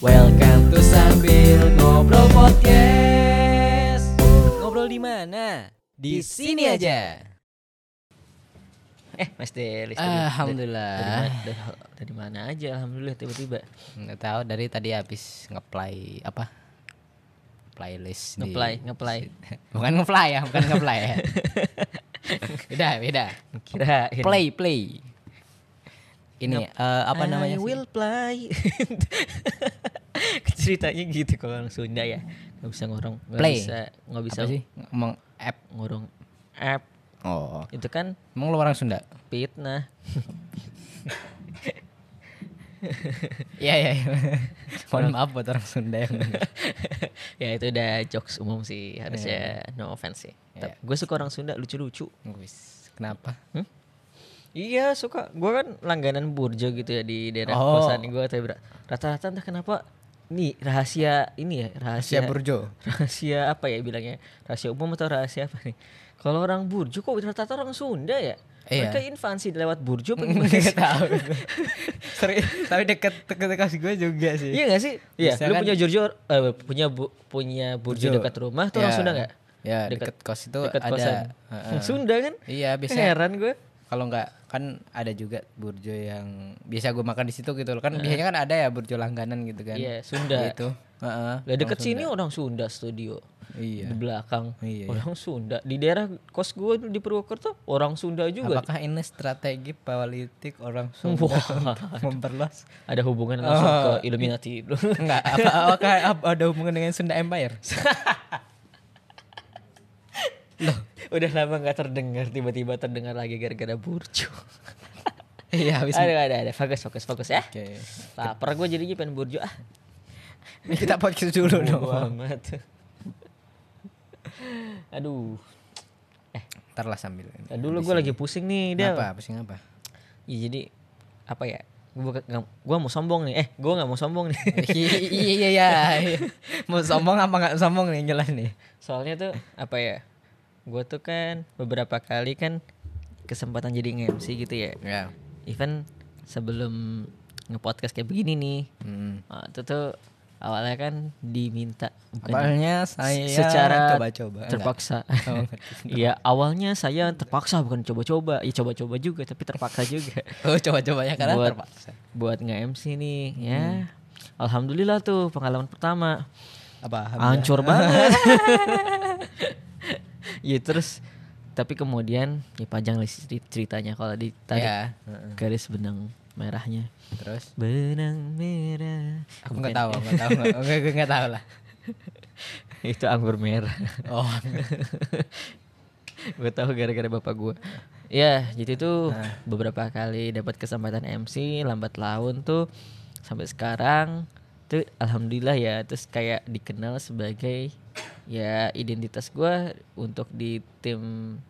Welcome to Sambil Ngobrol Podcast. Ngobrol di mana? Di sini aja. Eh, Mas Delis tadi- Alhamdulillah. Dari, dari, mana, dari, dari mana aja alhamdulillah tiba-tiba. Nggak tahu dari tadi habis ngeplay apa? Playlist di- Ngeplay, ngeplay. bukan ngeplay ya, bukan ngeplay ya. beda, beda. Kirain. Play, play. Ini eh, apa namanya? I sih? will play. Ceritanya gitu kalau orang Sunda ya. Nggak bisa ngorong, nggak Play. bisa nggak bisa Apa sih? Ngomong app. ngorong app. Oh. Itu kan Emang lu orang Sunda? fitnah. Iya, iya. iya. Mohon maaf buat orang Sunda yang ya itu udah jokes umum sih harusnya no offense sih. Iya. Gue suka orang Sunda lucu-lucu. Kenapa? Iya suka. Gue kan langganan burjo gitu ya di daerah Oh. kosan gue. Tapi rata-rata entah kenapa nih rahasia ini ya rahasia Asia Burjo. rahasia apa ya bilangnya rahasia umum atau rahasia apa nih? Kalau orang burjo kok rata-rata orang Sunda ya? Iya. Mereka invasi lewat burjo apa gimana sih? tahu. Seri, tapi deket deket kasih gue juga sih. Iya gak sih? Iya. Lu kan- punya burjo eh, punya bu, punya burjo Burjo. dekat rumah tuh orang Ya. Sunda nggak? Ya, Deket- deket, kos itu Dekat ada. kosan. Heeh. Sunda kan? Iya, biasanya Heran gue. Kalau nggak kan ada juga burjo yang biasa gue makan di situ gitu loh kan biasanya kan ada ya burjo langganan gitu kan Iya, Sunda. gitu Heeh, Lah deket sini Sunda. orang Sunda studio. iya Di belakang Iya. orang Sunda. Di daerah kos gue di Purwokerto orang Sunda juga. apakah ini strategi politik orang Sunda Wah. untuk memperluas Ada hubungan langsung Oh. ke Illuminati. enggak apa, apakah ap- ada hubungan dengan Sunda Empire Udah lama nggak terdengar, tiba-tiba terdengar lagi gara-gara burjo. iya habis ada ada ada fokus fokus fokus ya. oke Lapar gue jadinya pengen burjo ah. ini kita podcast dulu dong amat. Aduh. ntar lah sambil Nah, dulu gue lagi pusing nih dia. apa pusing apa Ya, jadi apa ya? Gue gua mau sombong nih. Eh, gue nggak mau sombong nih. iya iya iya iya. mau sombong apa nggak sombong nih jelas nih Soalnya tuh apa ya? Gue tuh kan beberapa kali kan kesempatan jadi nge-MC gitu ya. ya Even sebelum nge-podcast kayak begini nih. hmm. Nah, itu tuh awalnya kan diminta bukan awalnya saya secara coba-coba terpaksa. Oh. Iya, awalnya saya terpaksa bukan coba-coba. Ya coba-coba juga tapi terpaksa juga. Oh coba-coba ya karena buat terpaksa. buat nge-MC nih ya. Alhamdulillah tuh pengalaman pertama. Apa? Hancur banget. Ya terus tapi kemudian ya panjang ceritanya kalau ditarik Ya. garis benang merahnya. Terus? Benang merah. Aku nggak tahu, nggak tahu, nggak tahu lah. itu anggur merah. Oh, gue tahu gara-gara bapak gue. Ya, jadi tuh Nah. beberapa kali dapat kesempatan MC lambat laun tuh sampai sekarang tuh alhamdulillah ya terus kayak dikenal sebagai ya identitas gua untuk di tim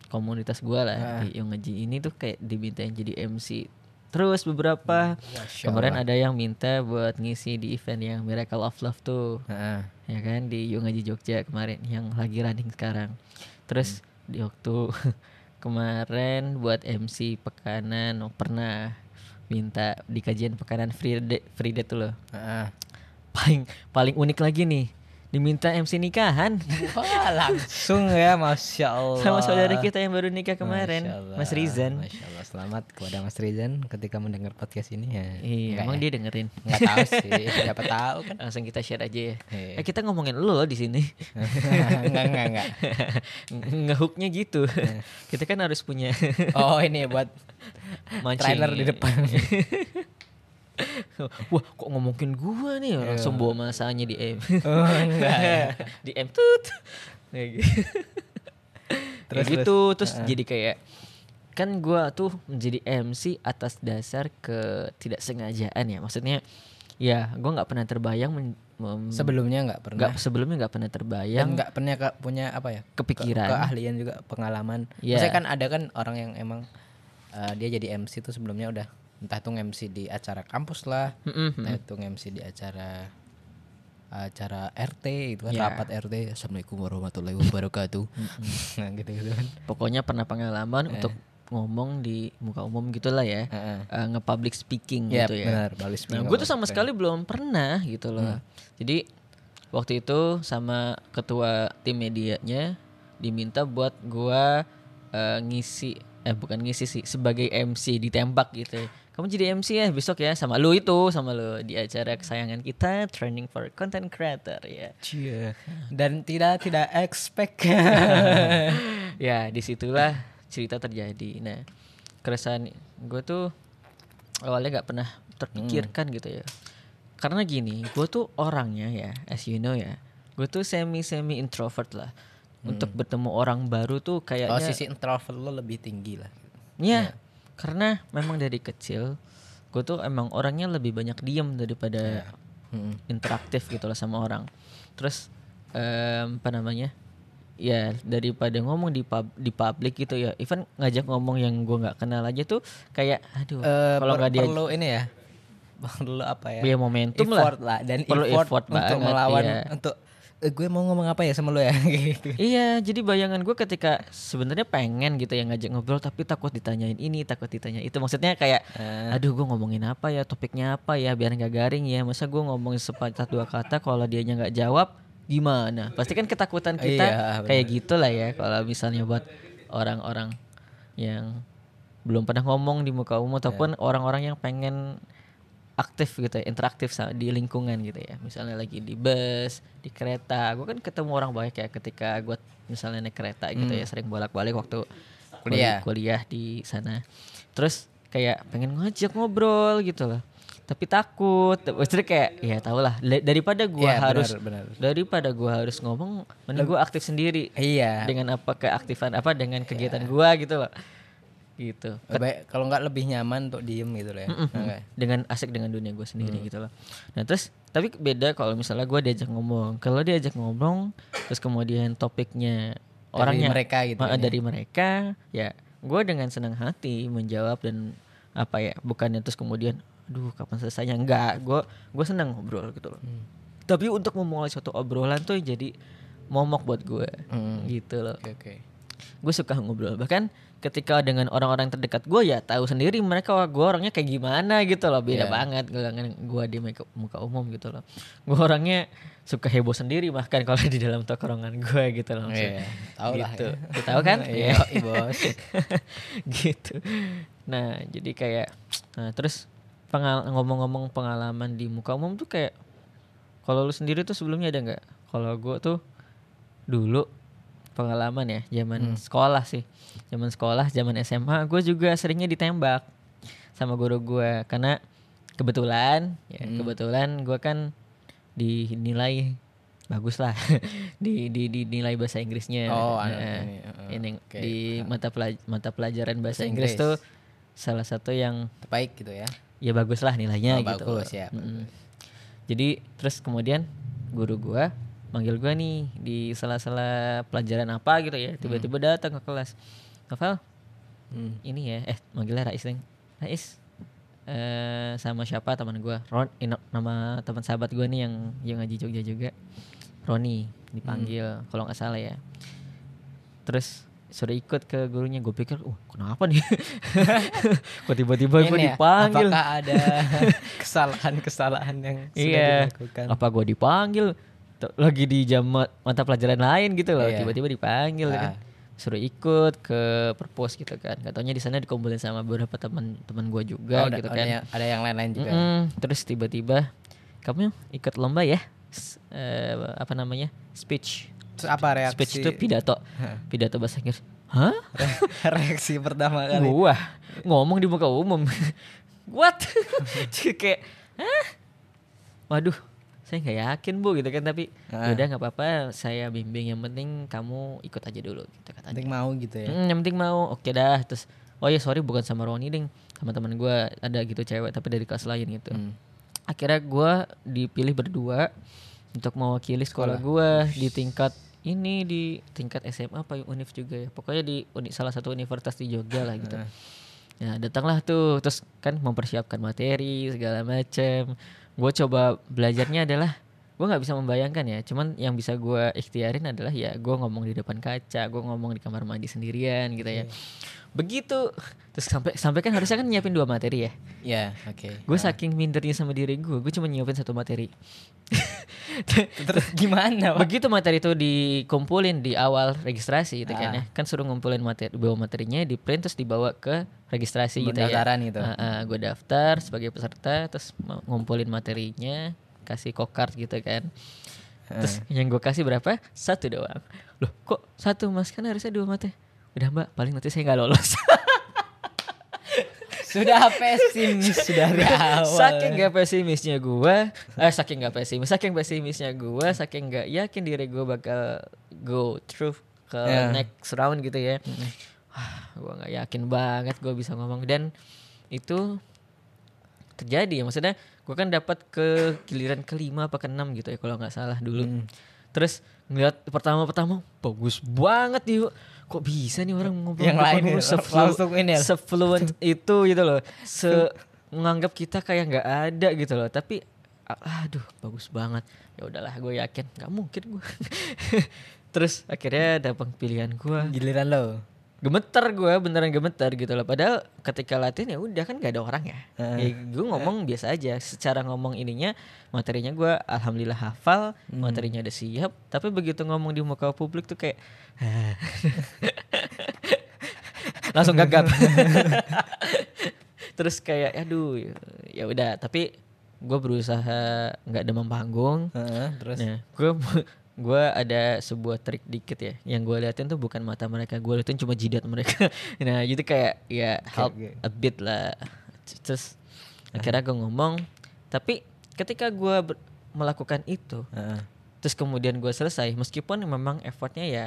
komunitas gua lah Ah. di yang ngaji ini tuh kayak dimintain jadi MC terus beberapa Masya kemarin Allah. ada yang minta buat ngisi di event yang Miracle of Love tuh Heeh. ya kan di Yung Ngaji Jogja kemarin yang lagi running sekarang. Terus di waktu kemarin buat MC pekanan oh, pernah minta di kajian pekanan free day, free day tuh loh. Heeh. Paling paling unik lagi nih diminta MC nikahan Wah langsung ya, masya Allah. sama saudara kita yang baru nikah kemarin, Masya Allah. Mas Rizan. Masya Allah, selamat kepada Mas Rizan ketika mendengar podcast ini ya. Iya, Nggak emang ya? dia dengerin. Nggak tahu sih, siapa tahu kan. Langsung kita share aja ya. Iya. Eh kita ngomongin loh di sini. Enggak, enggak, enggak. Ngehooknya gitu. kita kan harus punya Oh ini buat mancing. trailer di depan. Wah, kok ngomongin gua nih langsung bawa masanya di M. Oh, enggak ya. di M tut. Kayak gitu. Terus, Kayak gitu terus jadi kayak kan gua tuh menjadi MC atas dasar ketidaksengajaan ya. Maksudnya ya gua nggak pernah terbayang men- mem- Sebelumnya enggak pernah. nggak sebelumnya nggak pernah terbayang nggak pernah ke- punya apa ya? Kepikiran. ke- keahlian juga pengalaman. Iya. Maksudnya kan ada kan orang yang emang eh, dia jadi MC tuh sebelumnya udah entah itu MC di acara kampus lah, Mm-mm, entah itu MC di acara acara RT itu kan Ya. rapat RT Assalamualaikum warahmatullahi wabarakatuh nah gitu gitu kan Pokoknya pernah pengalaman untuk ngomong di muka umum gitulah ya Heeh. Eh, nge-public speaking Iya gitu ya benar, balis Nah, gue tuh sama sekali belum pernah gitu loh. Hmm. Jadi waktu itu sama ketua tim medianya diminta buat gua eh, ngisi eh bukan ngisi sih sebagai MC ditembak gitu. Kamu jadi MC ya besok ya sama lu itu sama lu di acara kesayangan kita Training for Content Creator ya. Cie. Dan tidak tidak expect. ya di situlah cerita terjadi. Nah keresahan gue tuh awalnya nggak pernah terpikirkan gitu ya. Karena gini, gue tuh orangnya ya, as you know ya, gue tuh semi semi introvert lah. Untuk bertemu orang baru tuh oh kayaknya, sisi introvert lo lebih tinggi lah. ya, karena memang dari kecil gue tuh emang orangnya lebih banyak diem daripada Mm. interaktif gitu lah sama orang. Terus em, apa namanya? Ya daripada ngomong di pub, di publik gitu ya, even ngajak ngomong yang gue nggak kenal aja tuh kayak, aduh, Eh, kalau nggak dia perlu ini ya. Perlu apa ya? Ya, momentum lah. effort lah. dan Perlu effort, effort untuk melawan iya. untuk eh, gue mau ngomong apa ya sama lo ya gitu. Iya, jadi bayangan gue ketika sebenarnya pengen gitu yang ngajak ngobrol tapi takut ditanyain ini, takut ditanya itu. Maksudnya kayak, Eh. aduh gue ngomongin apa ya, topiknya apa ya, biar nggak garing ya. Masa gue ngomongin sepatah dua kata kalau dianya nggak jawab, gimana? Pasti kan ketakutan kita Iya, kayak gitulah ya. Kalau misalnya buat orang-orang yang belum pernah ngomong di muka umum ataupun orang-orang yang pengen aktif gitu ya, interaktif di lingkungan gitu ya. Misalnya lagi di bus, di kereta. Gue kan ketemu orang banyak ya ketika gue misalnya naik kereta gitu ya, sering bolak-balik waktu kuli- Kuliah. kuliah di sana. Terus kayak pengen ngajak ngobrol gitu loh. Tapi takut, maksudnya kayak ya tau lah daripada gue Iya, harus benar, benar. daripada gue harus ngomong, mending gue aktif sendiri Iya. dengan apa keaktifan apa dengan kegiatan gua gitu loh gitu Baik, kalau nggak lebih nyaman untuk diem gitu loh ya. Oke. dengan asik dengan dunia gue sendiri Hmm. gitu loh nah terus tapi beda kalau misalnya gua diajak ngomong kalau diajak ngomong terus kemudian topiknya Dari orangnya mereka gitu Ma- ya? dari mereka ya gue dengan senang hati menjawab dan apa ya bukannya terus kemudian aduh kapan selesainya enggak gue gue senang ngobrol gitu loh Hmm. tapi untuk memulai suatu obrolan tuh jadi momok buat gue Hmm. gitu loh Oke oke. gue suka ngobrol bahkan ketika dengan orang-orang terdekat gue ya tahu sendiri mereka wah gue orangnya kayak gimana gitu loh beda Iya. banget dengan gue di muka, muka umum gitu loh gue orangnya suka heboh sendiri bahkan kalau di dalam tongkrongan gue gitu loh maksudnya. Iya, tahu lah gitu ya. Tahu kan Iya, Iya. bos. gitu nah jadi kayak nah terus pengal ngomong-ngomong pengalaman di muka umum tuh kayak kalau lu sendiri tuh sebelumnya ada nggak kalau gue tuh dulu pengalaman ya zaman sekolah sih. Zaman sekolah zaman SMA gue juga seringnya ditembak sama guru gue karena kebetulan ya kebetulan gue kan dinilai bagus lah. Di, di di nilai bahasa Inggrisnya. Oh, Nah, ini, uh, ini oke. di mata pelaj- mata pelajaran bahasa Bahasa Inggris, Inggris. tuh salah satu yang Terbaik gitu ya. ya bagus lah nilainya Oh, gitu. bagus ya, Mm-mm. jadi terus kemudian guru gua manggil gua nih di sela-sela pelajaran apa gitu ya. Tiba-tiba datang ke kelas. Novel Hmm. ini ya eh manggilnya Rais Neng Rais eh sama siapa? Teman gua. Ron ino- nama teman sahabat gua nih yang yang ngaji Jogja juga. Roni dipanggil kalau nggak salah ya. Terus suruh ikut ke gurunya. Gue pikir uh kenapa nih? Kok tiba-tiba gue ya, dipanggil? Apakah ada kesalahan-kesalahan yang sudah iya. dilakukan? apa gue dipanggil lagi di jam ma- mata pelajaran lain gitu loh Iya. tiba-tiba dipanggil kan Ah. suruh ikut ke perpus gitu kan katanya di sana dikumpulin sama beberapa teman-teman gue juga Oh, gitu ada kan ada yang lain-lain juga. Mm-mm. terus tiba-tiba kamu ikut lomba ya S- eh, apa namanya speech Terus apa reaksi? speech itu pidato pidato bahasa Inggris hah reaksi pertama kali. gua ngomong di muka umum what kayak Hah? waduh saya nggak yakin bu gitu kan tapi Ah. udah nggak apa-apa saya bimbing yang penting kamu ikut aja dulu gitu katanya Penting mau gitu ya. "Hmm, yang penting mau oke dah terus oh ya sorry bukan sama Roni ding sama teman gua ada gitu cewek tapi dari kelas lain gitu Hmm. akhirnya gua dipilih berdua untuk mewakili sekolah gua di tingkat ini di tingkat SMA apa univ juga ya pokoknya di uni, salah satu universitas di Jogja lah gitu ya datanglah tuh terus kan mempersiapkan materi segala macam gue coba belajarnya adalah gue nggak bisa membayangkan ya. Cuman yang bisa gue ikhtiarin adalah ya gue ngomong di depan kaca gue ngomong di kamar mandi sendirian gitu ya. Begitu. Terus sampai sampai kan harusnya kan nyiapin dua materi ya? Ya, oke. gue saking mindernya sama diri gue gue cuma nyiapin satu materi Terus gimana, Pak? begitu materi itu dikumpulin di awal registrasi gitu kan Ah. ya. Kan suruh ngumpulin materi bawa materinya di print terus dibawa ke registrasi gitu ya. Pendaftaran gitu. gue daftar sebagai peserta terus ngumpulin materinya kasih kokart gitu kan. Terus yang gue kasih berapa? Satu doang. Loh kok satu mas? Kan harusnya dua materi udah mbak paling nanti saya nggak lolos Sudah pesimis sudah dari awal. saking gak pesimisnya gue eh saking gak pesimis saking pesimisnya gue saking gak yakin diri gue bakal go through ke Ya. next round gitu ya Wah, gue nggak yakin banget gue bisa ngomong dan itu terjadi ya maksudnya gue kan dapat ke giliran kelima apa keenam gitu ya kalau nggak salah dulu Hmm. terus ngeliat pertama-pertama bagus banget nih kok bisa nih orang ngobrol Yang lain ya, seflu- ya. sefluent itu gitu loh. Se menganggap kita kayak nggak ada gitu loh. Tapi aduh bagus banget. Ya udahlah gue yakin. Nggak mungkin gue terus akhirnya dapat pilihan gue Giliran lo. Gemeter gue beneran gemeter gitu loh. Padahal ketika latihan ya udah kan gak ada orang ya, Heeh. ya gue ngomong biasa aja. Secara ngomong ininya materinya gue alhamdulillah hafal Hmm. materinya udah siap. Tapi begitu ngomong di muka publik tuh kayak langsung gagap. Terus kayak aduh ya udah. Tapi gue berusaha nggak demam panggung. Heeh, terus? Nah, gue gue ada sebuah trik dikit ya. Yang gue liatin tuh bukan mata mereka, gue liatin cuma jidat mereka. nah, gitu kayak ya help oke. a bit lah. Terus akhirnya gue ngomong, tapi ketika gue melakukan itu, Heeh. terus kemudian gue selesai, meskipun memang effortnya ya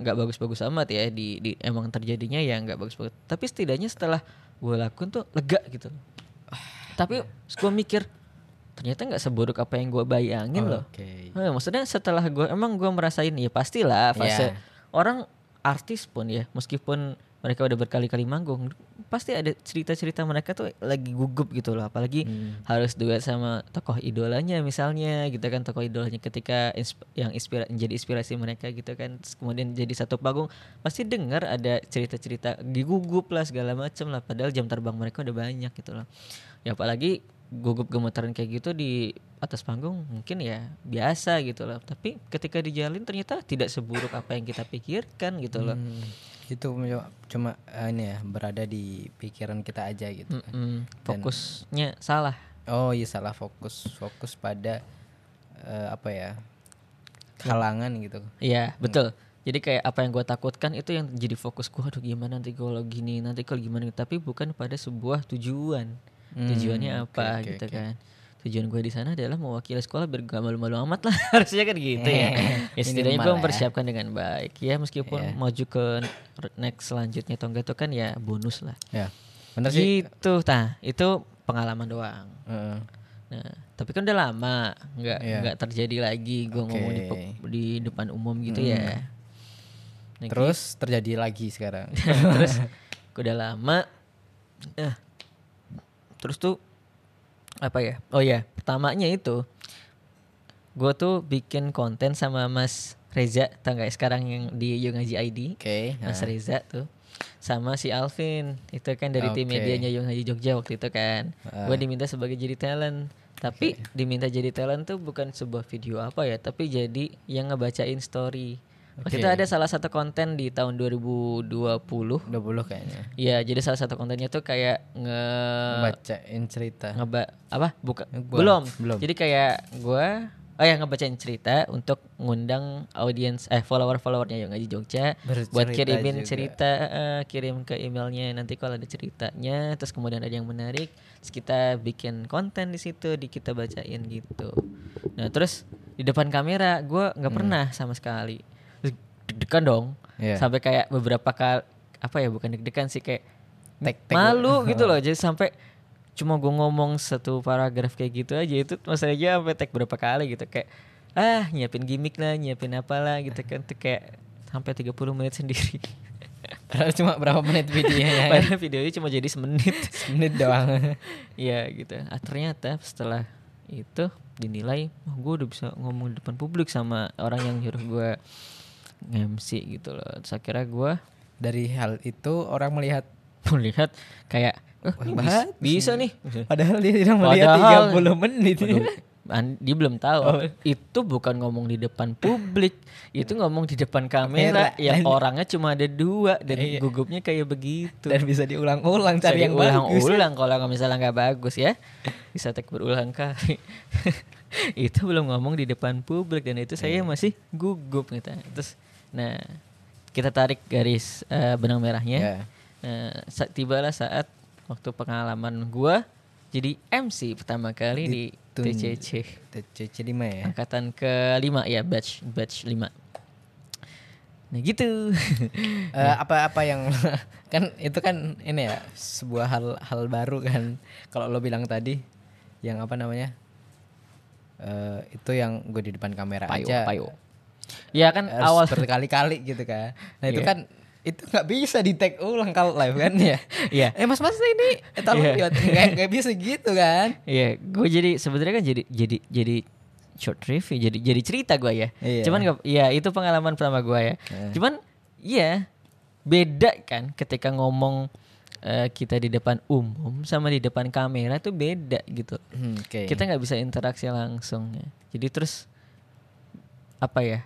nggak bagus-bagus amat ya di, di emang terjadinya ya nggak bagus-bagus. Tapi setidaknya setelah gue lakuin tuh lega gitu. Tapi gue mikir ternyata nggak seburuk apa yang gue bayangin loh. Oke. Eh, maksudnya setelah gue emang gue merasain ya pastilah fase Iya. orang artis pun ya meskipun mereka udah berkali-kali manggung pasti ada cerita-cerita mereka tuh lagi gugup gitu loh apalagi Hmm. harus duet sama tokoh idolanya misalnya gitu kan tokoh idolanya ketika insp- yang inspira menjadi inspirasi mereka gitu kan Terus kemudian jadi satu panggung pasti dengar ada cerita-cerita digugup lah segala macam lah padahal jam terbang mereka udah banyak gitu loh ya apalagi gugup gemetaran kayak gitu di atas panggung mungkin ya biasa gitu loh tapi ketika dijalin ternyata tidak seburuk apa yang kita pikirkan gitu loh Hmm, itu cuma, cuma eh, ini ya berada di pikiran kita aja gitu. kan. Mm-mm, fokusnya salah Oh iya salah fokus fokus pada eh, apa ya halangan gitu. Iya betul. Jadi kayak apa yang gue takutkan itu yang jadi fokus gue. Aduh gimana nanti kalau gini, nanti kalau gimana. Tapi bukan pada sebuah tujuan. Hmm, Tujuannya apa oke, gitu oke. kan. Tujuan gue di sana adalah mewakili sekolah biar gak malu-malu amat lah. Harusnya kan gitu ya. ya setidaknya gue ya. mempersiapkan dengan baik. Ya meskipun Iya. maju ke next selanjutnya atau enggak itu kan ya bonus lah. Ya. Bener sih. Gitu. Nah itu pengalaman doang. Heeh. Nah, tapi kan udah lama nggak Iya. nggak terjadi lagi gue ngomong di, di depan umum gitu ya. Nah, Terus terjadi lagi sekarang. terus udah lama eh terus tuh apa ya oh ya pertamanya itu gue tuh bikin konten sama Mas Reza ya, sekarang yang di Yongaji ID Oke. Mas. Reza tuh sama si Alvin itu kan dari tim Oke. medianya Yongaji Jogja waktu itu kan Ah. gue diminta sebagai jadi talent tapi diminta jadi talent tuh bukan sebuah video apa ya tapi jadi yang ngebacain story Oke. itu ada salah satu konten di tahun 2020 20 kayaknya. Iya, jadi salah satu kontennya tuh kayak nge Bacain cerita. ngeba apa buka Belum, belum. belum. Jadi kayak gua oh ya ngebacain cerita untuk ngundang audiens eh follower-followernya yang ngaji Jogja buat Bercerita kirimin juga. cerita eh, kirim ke emailnya nanti kalau ada ceritanya terus kemudian ada yang menarik terus kita bikin konten di situ di kita bacain gitu. Nah, terus di depan kamera gua nggak pernah sama sekali. Deg-degan dong. Iya. Sampai kayak beberapa kali apa ya bukan deg-degan sih kayak Tek-tek malu gitu loh jadi sampai cuma gue ngomong satu paragraf kayak gitu aja itu masalahnya sampai tag berapa kali gitu kayak ah nyiapin gimmick lah nyiapin apalah gitu kan tuh kayak sampai 30 menit sendiri Padahal cuma berapa menit videonya kan? padahal videonya cuma jadi semenit Menit doang. Iya gitu ah, ternyata setelah itu dinilai oh, gue udah bisa ngomong di depan publik sama orang yang nyuruh gue MC gitu loh. Terus akhirnya gue Dari hal itu orang melihat melihat kayak "Eh, ini bisa, bisa nih? Padahal dia tidak melihat Padahal- 30 menit. Waduh, dia belum tahu Oh. itu bukan ngomong di depan publik itu ngomong di depan kamera Kamera. yang Dan- orangnya cuma ada dua dan Iya. gugupnya kayak begitu Dan bisa diulang-ulang cari yang bagus. ulang-ulang kalau nggak misalnya nggak bagus ya bisa tek berulang kali itu belum ngomong di depan publik dan itu saya masih gugup gitu terus nah kita tarik garis eh, benang merahnya Ya. nah sa- tibalah saat waktu pengalaman gua jadi MC pertama kali di, Tun- TCC TCC 5 ya. angkatan kelima ya batch batch 5 nah gitu. Eh, apa-apa yang kan itu kan ini ya sebuah hal hal baru kan. Kalau lo bilang tadi yang apa namanya eh itu yang gue di depan kamera payo aja. payo. Ya kan harus awal berkali-kali gitu kan. Nah itu Iya. kan itu nggak bisa di tag ulang kalau live kan ya Iya. eh mas mas ini eh, tolong lihat nggak nggak bisa gitu kan Iya, gue jadi sebenarnya kan jadi jadi jadi short review, jadi jadi cerita gue ya. Iya. Cuman nggak, ya itu pengalaman pertama gue ya. Eh. Cuman iya beda kan ketika ngomong eh, kita di depan umum sama di depan kamera tuh beda gitu. Hmm, oke Kita nggak bisa interaksi langsung ya. Jadi terus apa ya?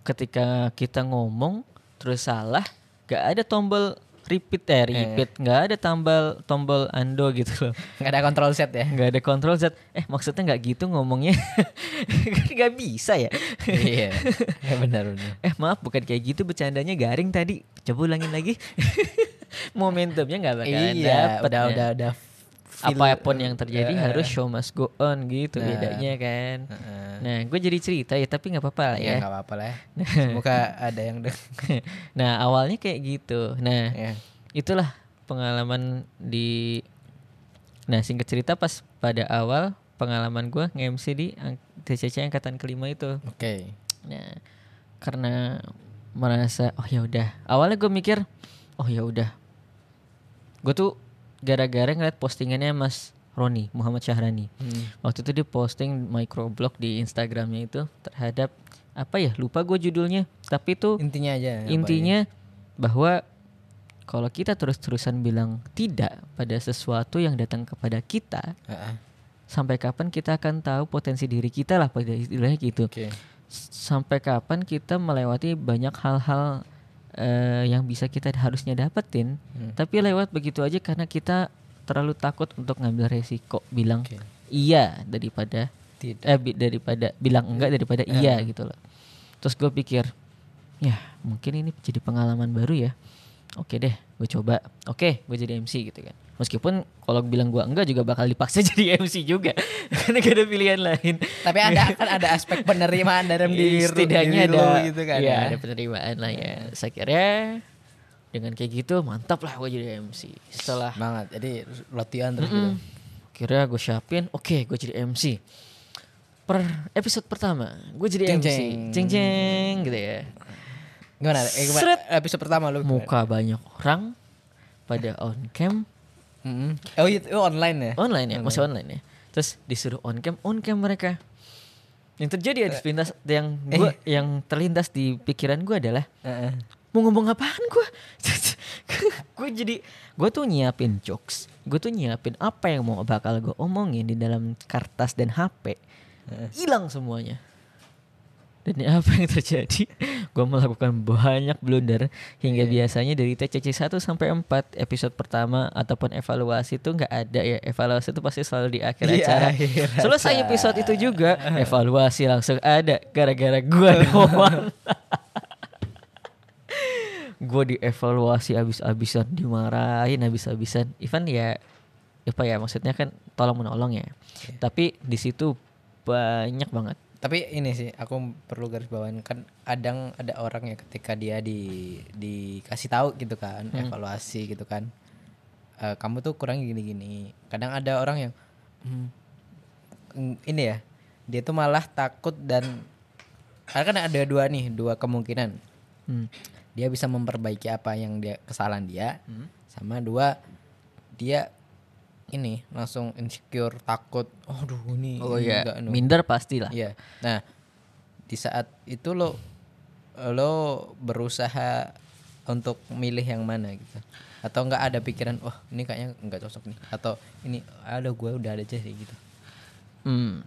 Ketika kita ngomong terus salah, gak ada tombol repeat eh repeat, nggak ada tombol tombol undo gitu loh. Nggak ada control set ya? Nggak ada kontrol Z. Eh maksudnya nggak gitu ngomongnya? Nggak bisa ya? Iya. Ya benar benar. Eh maaf bukan kayak gitu. Bercandanya garing tadi. Coba ulangin lagi. Momentumnya nggak bakalan iya dapet udah ya. udah udah feel- apa pun yang terjadi Eh, harus show must go on gitu Nah. bedanya kan Heeh. nah gue jadi cerita ya tapi nggak apa-apa lah ya ya nggak apa-apa lah ya. semoga ada yang deng- nah awalnya kayak gitu nah ya. itulah pengalaman di nah singkat cerita pas pada awal pengalaman gue nge-MC di TCC angkatan kelima itu oke nah karena merasa oh ya udah awalnya gue mikir oh ya udah gue tuh gara-gara ngeliat postingannya Mas Roni Muhammad Syahrani Hmm. waktu itu dia posting microblog di Instagramnya itu terhadap apa ya lupa gue judulnya tapi itu intinya aja intinya bahwa kalau kita terus-terusan bilang tidak pada sesuatu yang datang kepada kita ya? Heeh. sampai kapan kita akan tahu potensi diri kita lah pada istilahnya gitu oke S- sampai kapan kita melewati banyak hal-hal eh, yang bisa kita harusnya dapetin Hmm. tapi lewat begitu aja karena kita terlalu takut untuk ngambil resiko bilang Oke. iya daripada tidak eh bi- daripada bilang enggak daripada iya gitu loh. Terus gue pikir, ya mungkin ini jadi pengalaman baru ya. Oke deh, gue coba. Oke, gue jadi MC gitu kan. Meskipun kalau bilang gue enggak juga bakal dipaksa jadi MC juga, karena gak ada pilihan lain. tapi ada kan ada aspek penerimaan dalam diri Setidaknya diri ada, gitu kan iya, ya. ada penerimaan lah ya. Saya kira dengan kayak gitu mantap lah gue jadi MC. Setelah banget jadi latihan terus gitu Mm-mm. Kira gue siapin, oke gue jadi MC. Per episode pertama, gue jadi Jeng, MC. Jeng jeng gitu ya. Gimana? Eh, gimana? Episode pertama lu gimana? Muka banyak orang pada on cam, Mm-mm. oh itu oh, online ya? Online ya, masih online ya. Terus disuruh on cam, on cam mereka. Yang terjadi ya terlintas yang gua yang terlintas di pikiran gue adalah Heeh. mau ngomong apaan gue gue jadi gue tuh nyiapin jokes gue tuh nyiapin apa yang mau bakal gue omongin di dalam kertas dan HP hilang semuanya dan apa yang terjadi? Gue melakukan banyak blunder. Hingga biasanya dari TCC 1 sampai 4 episode pertama ataupun evaluasi itu nggak ada ya. Evaluasi itu pasti selalu di akhir Di acara. akhir selesai acara. episode itu juga evaluasi langsung ada gara-gara gue doang. Gue dievaluasi abis-abisan dimarahin abis-abisan Ivan ya apa ya maksudnya kan tolong menolong ya. Tapi di situ banyak banget tapi ini sih aku perlu garis bawain kan kadang ada orang ya ketika dia di dikasih tahu gitu kan evaluasi gitu kan. Eh, kamu tuh kurang gini-gini. Kadang ada orang yang "Hmm, mm, ini ya dia tuh malah takut dan karena kan ada dua nih dua kemungkinan. Hmm. dia bisa memperbaiki apa yang dia kesalahan dia sama dua dia ini langsung insecure takut aduh ini Oh ini iya, enggak, no. minder pasti lah. Iya. Nah, di saat itu lo lo berusaha untuk milih yang mana gitu. Atau enggak ada pikiran, wah ini kayaknya enggak cocok nih. Atau ini ada gue udah ada aja gitu. Hmm,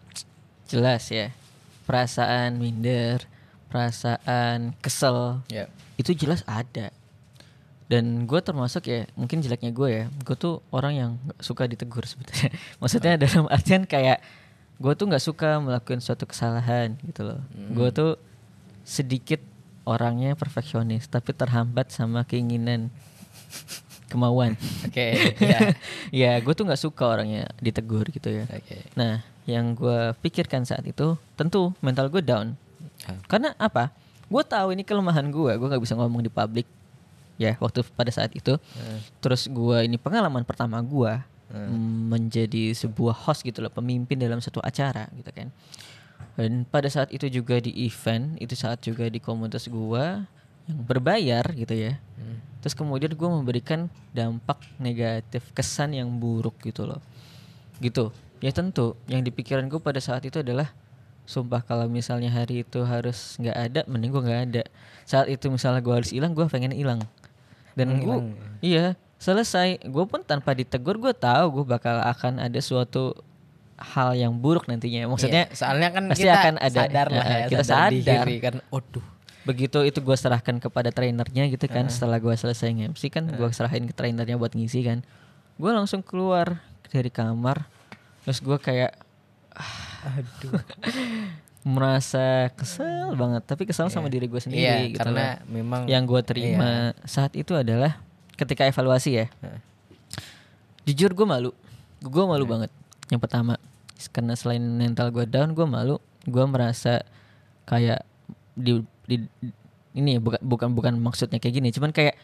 jelas ya. Perasaan minder, perasaan kesel, Ya. itu jelas ada. Dan gue termasuk ya, mungkin jeleknya gue ya, gue tuh orang yang suka ditegur sebetulnya. Maksudnya dalam artian kayak gue tuh nggak suka melakukan suatu kesalahan gitu loh. Gue tuh sedikit orangnya perfeksionis, tapi terhambat sama keinginan, kemauan. Oke, ya. ya, gue tuh nggak suka orangnya ditegur gitu ya. Oke. Nah, yang gue pikirkan saat itu tentu mental gue down. Ah. Karena apa? Gue tahu ini kelemahan gue. Gue nggak bisa ngomong di publik. Ya, waktu pada saat itu. Terus gue ini pengalaman pertama gue menjadi sebuah host gitu loh, pemimpin dalam satu acara gitu kan. Dan pada saat itu juga di event, itu saat juga di komunitas gue yang berbayar gitu ya. Terus kemudian gue memberikan dampak negatif, kesan yang buruk gitu loh. Gitu. Ya tentu yang di pikiran gue pada saat itu adalah sumpah kalau misalnya hari itu harus nggak ada mending gue nggak ada. Saat itu misalnya gue harus hilang gue pengen hilang dan gue Menghilang. iya selesai gue pun tanpa ditegur gue tahu gue bakal akan ada suatu hal yang buruk nantinya maksudnya Iya, soalnya kan pasti kita akan ada sadar lah ya, kita sadar sadar, diri kan. Waduh. begitu itu gue serahkan kepada trainernya gitu kan setelah gue selesai nge-MC kan gue serahin ke trainernya buat ngisi kan gue langsung keluar dari kamar terus gue kayak Aduh. merasa kesel banget. Tapi kesel sama diri gue sendiri Iya, gitu karena loh. memang yang gue terima saat itu adalah ketika evaluasi ya. Jujur gue malu. Gue malu banget. Yang pertama karena selain mental gue down gue malu. Gue merasa kayak di, di ini bukan bukan bukan maksudnya kayak gini. Cuman kayak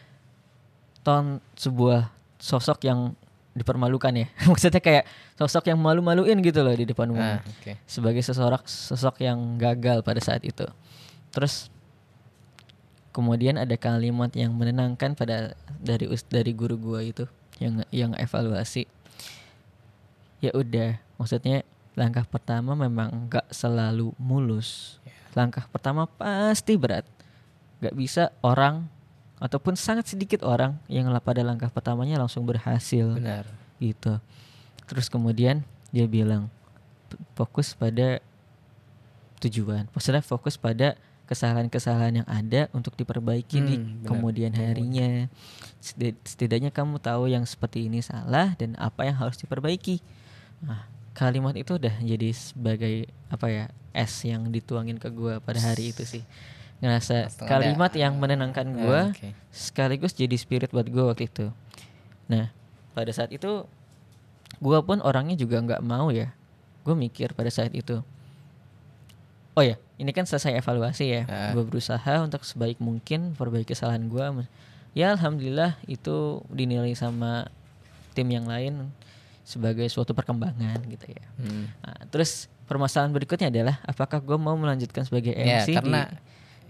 ton sebuah sosok yang dipermalukan ya maksudnya kayak sosok yang malu-maluin gitu loh di depan umum Ah, oke. sebagai seseorang sosok yang gagal pada saat itu. Terus kemudian ada kalimat yang menenangkan pada dari dari guru gua itu yang yang evaluasi. Ya udah, maksudnya langkah pertama memang nggak selalu mulus. Langkah pertama pasti berat. Gak bisa orang ataupun sangat sedikit orang yang pada langkah pertamanya langsung berhasil Benar. gitu. Terus kemudian dia bilang "P- fokus pada tujuan. Maksudnya fokus pada kesalahan-kesalahan yang ada untuk diperbaiki di Hmm, benar. kemudian harinya. Seti- Setidaknya kamu tahu yang seperti ini salah dan apa yang harus diperbaiki. Nah, kalimat itu udah jadi sebagai apa ya es yang dituangin ke gua pada hari itu sih. Ngerasa ada- kalimat yang menenangkan Ah, oke. sekaligus jadi spirit buat gue waktu itu. Nah, pada saat itu gue pun orangnya juga nggak mau ya. Gue mikir pada saat itu. Oh ya, ini kan selesai evaluasi ya. Ah. Gue berusaha untuk sebaik mungkin perbaiki kesalahan gue. Ya alhamdulillah itu dinilai sama tim yang lain sebagai suatu perkembangan gitu ya. Hmm. Nah, terus permasalahan berikutnya adalah apakah gue mau melanjutkan sebagai Ya, MC di- karena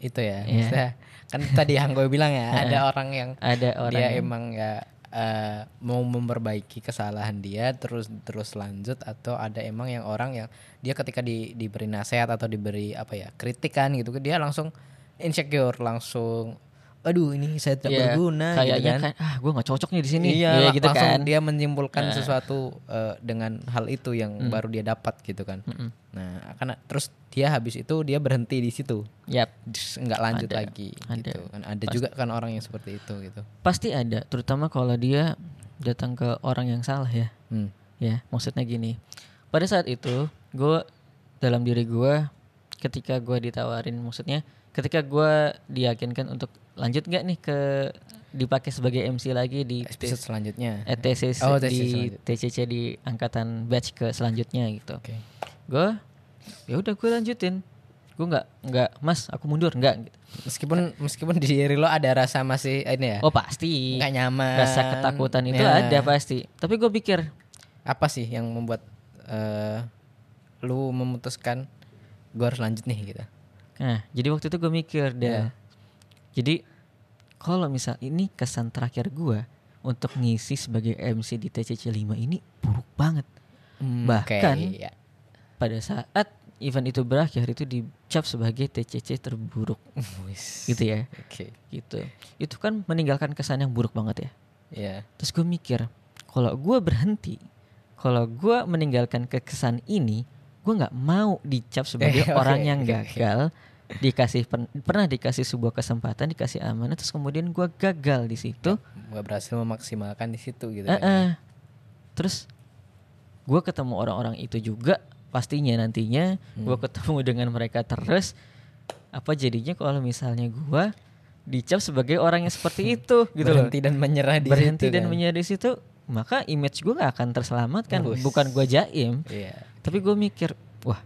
itu ya. Iya. maksudnya, kan tadi yang gue bilang ya, ada orang yang ada orang dia yang- emang ya eh, mau memperbaiki kesalahan dia terus terus lanjut atau ada emang yang orang yang dia ketika di, diberi nasihat atau diberi apa ya kritikan gitu dia langsung insecure langsung aduh ini saya tidak Iya, berguna gitu kayaknya kan. kan ah gue nggak cocok nih di sini Iya, lah, gitu langsung kan dia menyimpulkan sesuatu eh, dengan hal itu yang baru dia dapat gitu kan. Mm-mm. Nah, karena terus dia habis itu dia berhenti di situ. Terus nggak lanjut Ada, lagi ada. gitu kan. Ada juga kan orang yang seperti itu gitu. pasti ada terutama kalau dia datang ke orang yang salah ya Hmm. ya maksudnya gini pada saat itu gue dalam diri gue ketika gue ditawarin maksudnya ketika gue diyakinkan untuk lanjut nggak nih ke dipakai sebagai MC lagi di Episode selanjutnya. eh, TCC Oh, TCC di selanjut. TCC di angkatan batch ke selanjutnya gitu Oke. gue ya udah gue lanjutin gue nggak nggak mas aku mundur nggak gitu. Meskipun meskipun di diri lo ada rasa masih ini ya. oh pasti nggak nyaman. rasa ketakutan itu Ya. ada pasti tapi gue pikir Apa sih yang membuat eh lu memutuskan gua harus lanjut nih gitu. nah jadi waktu itu gue mikir Ya. dah jadi kalau misal ini kesan terakhir gue untuk ngisi sebagai MC di TCC 5 ini buruk banget. Hmm, Bahkan oke, iya. Pada saat event itu berakhir itu dicap sebagai TCC terburuk gitu ya. Oke. Gitu. Itu kan meninggalkan kesan yang buruk banget ya. Iya. Terus gue mikir, kalau gue berhenti, kalau gue meninggalkan kekesan ini, gue nggak mau dicap sebagai Eh, orang yang oke. Dikasih pen- pernah dikasih sebuah kesempatan, dikasih amanah, terus kemudian gue gagal di situ. Gak berhasil memaksimalkan di situ gitu kan. ya. eh. Terus gue ketemu orang-orang itu juga pastinya nantinya gue Hmm. ketemu dengan mereka terus apa jadinya kalau misalnya gue dicap sebagai orang yang seperti itu gitu loh Berhenti dan menyerah di berhenti situ dan kan. menyerah di situ maka image gue gak akan terselamatkan Wus. bukan gue jaim Iya. tapi gue mikir wah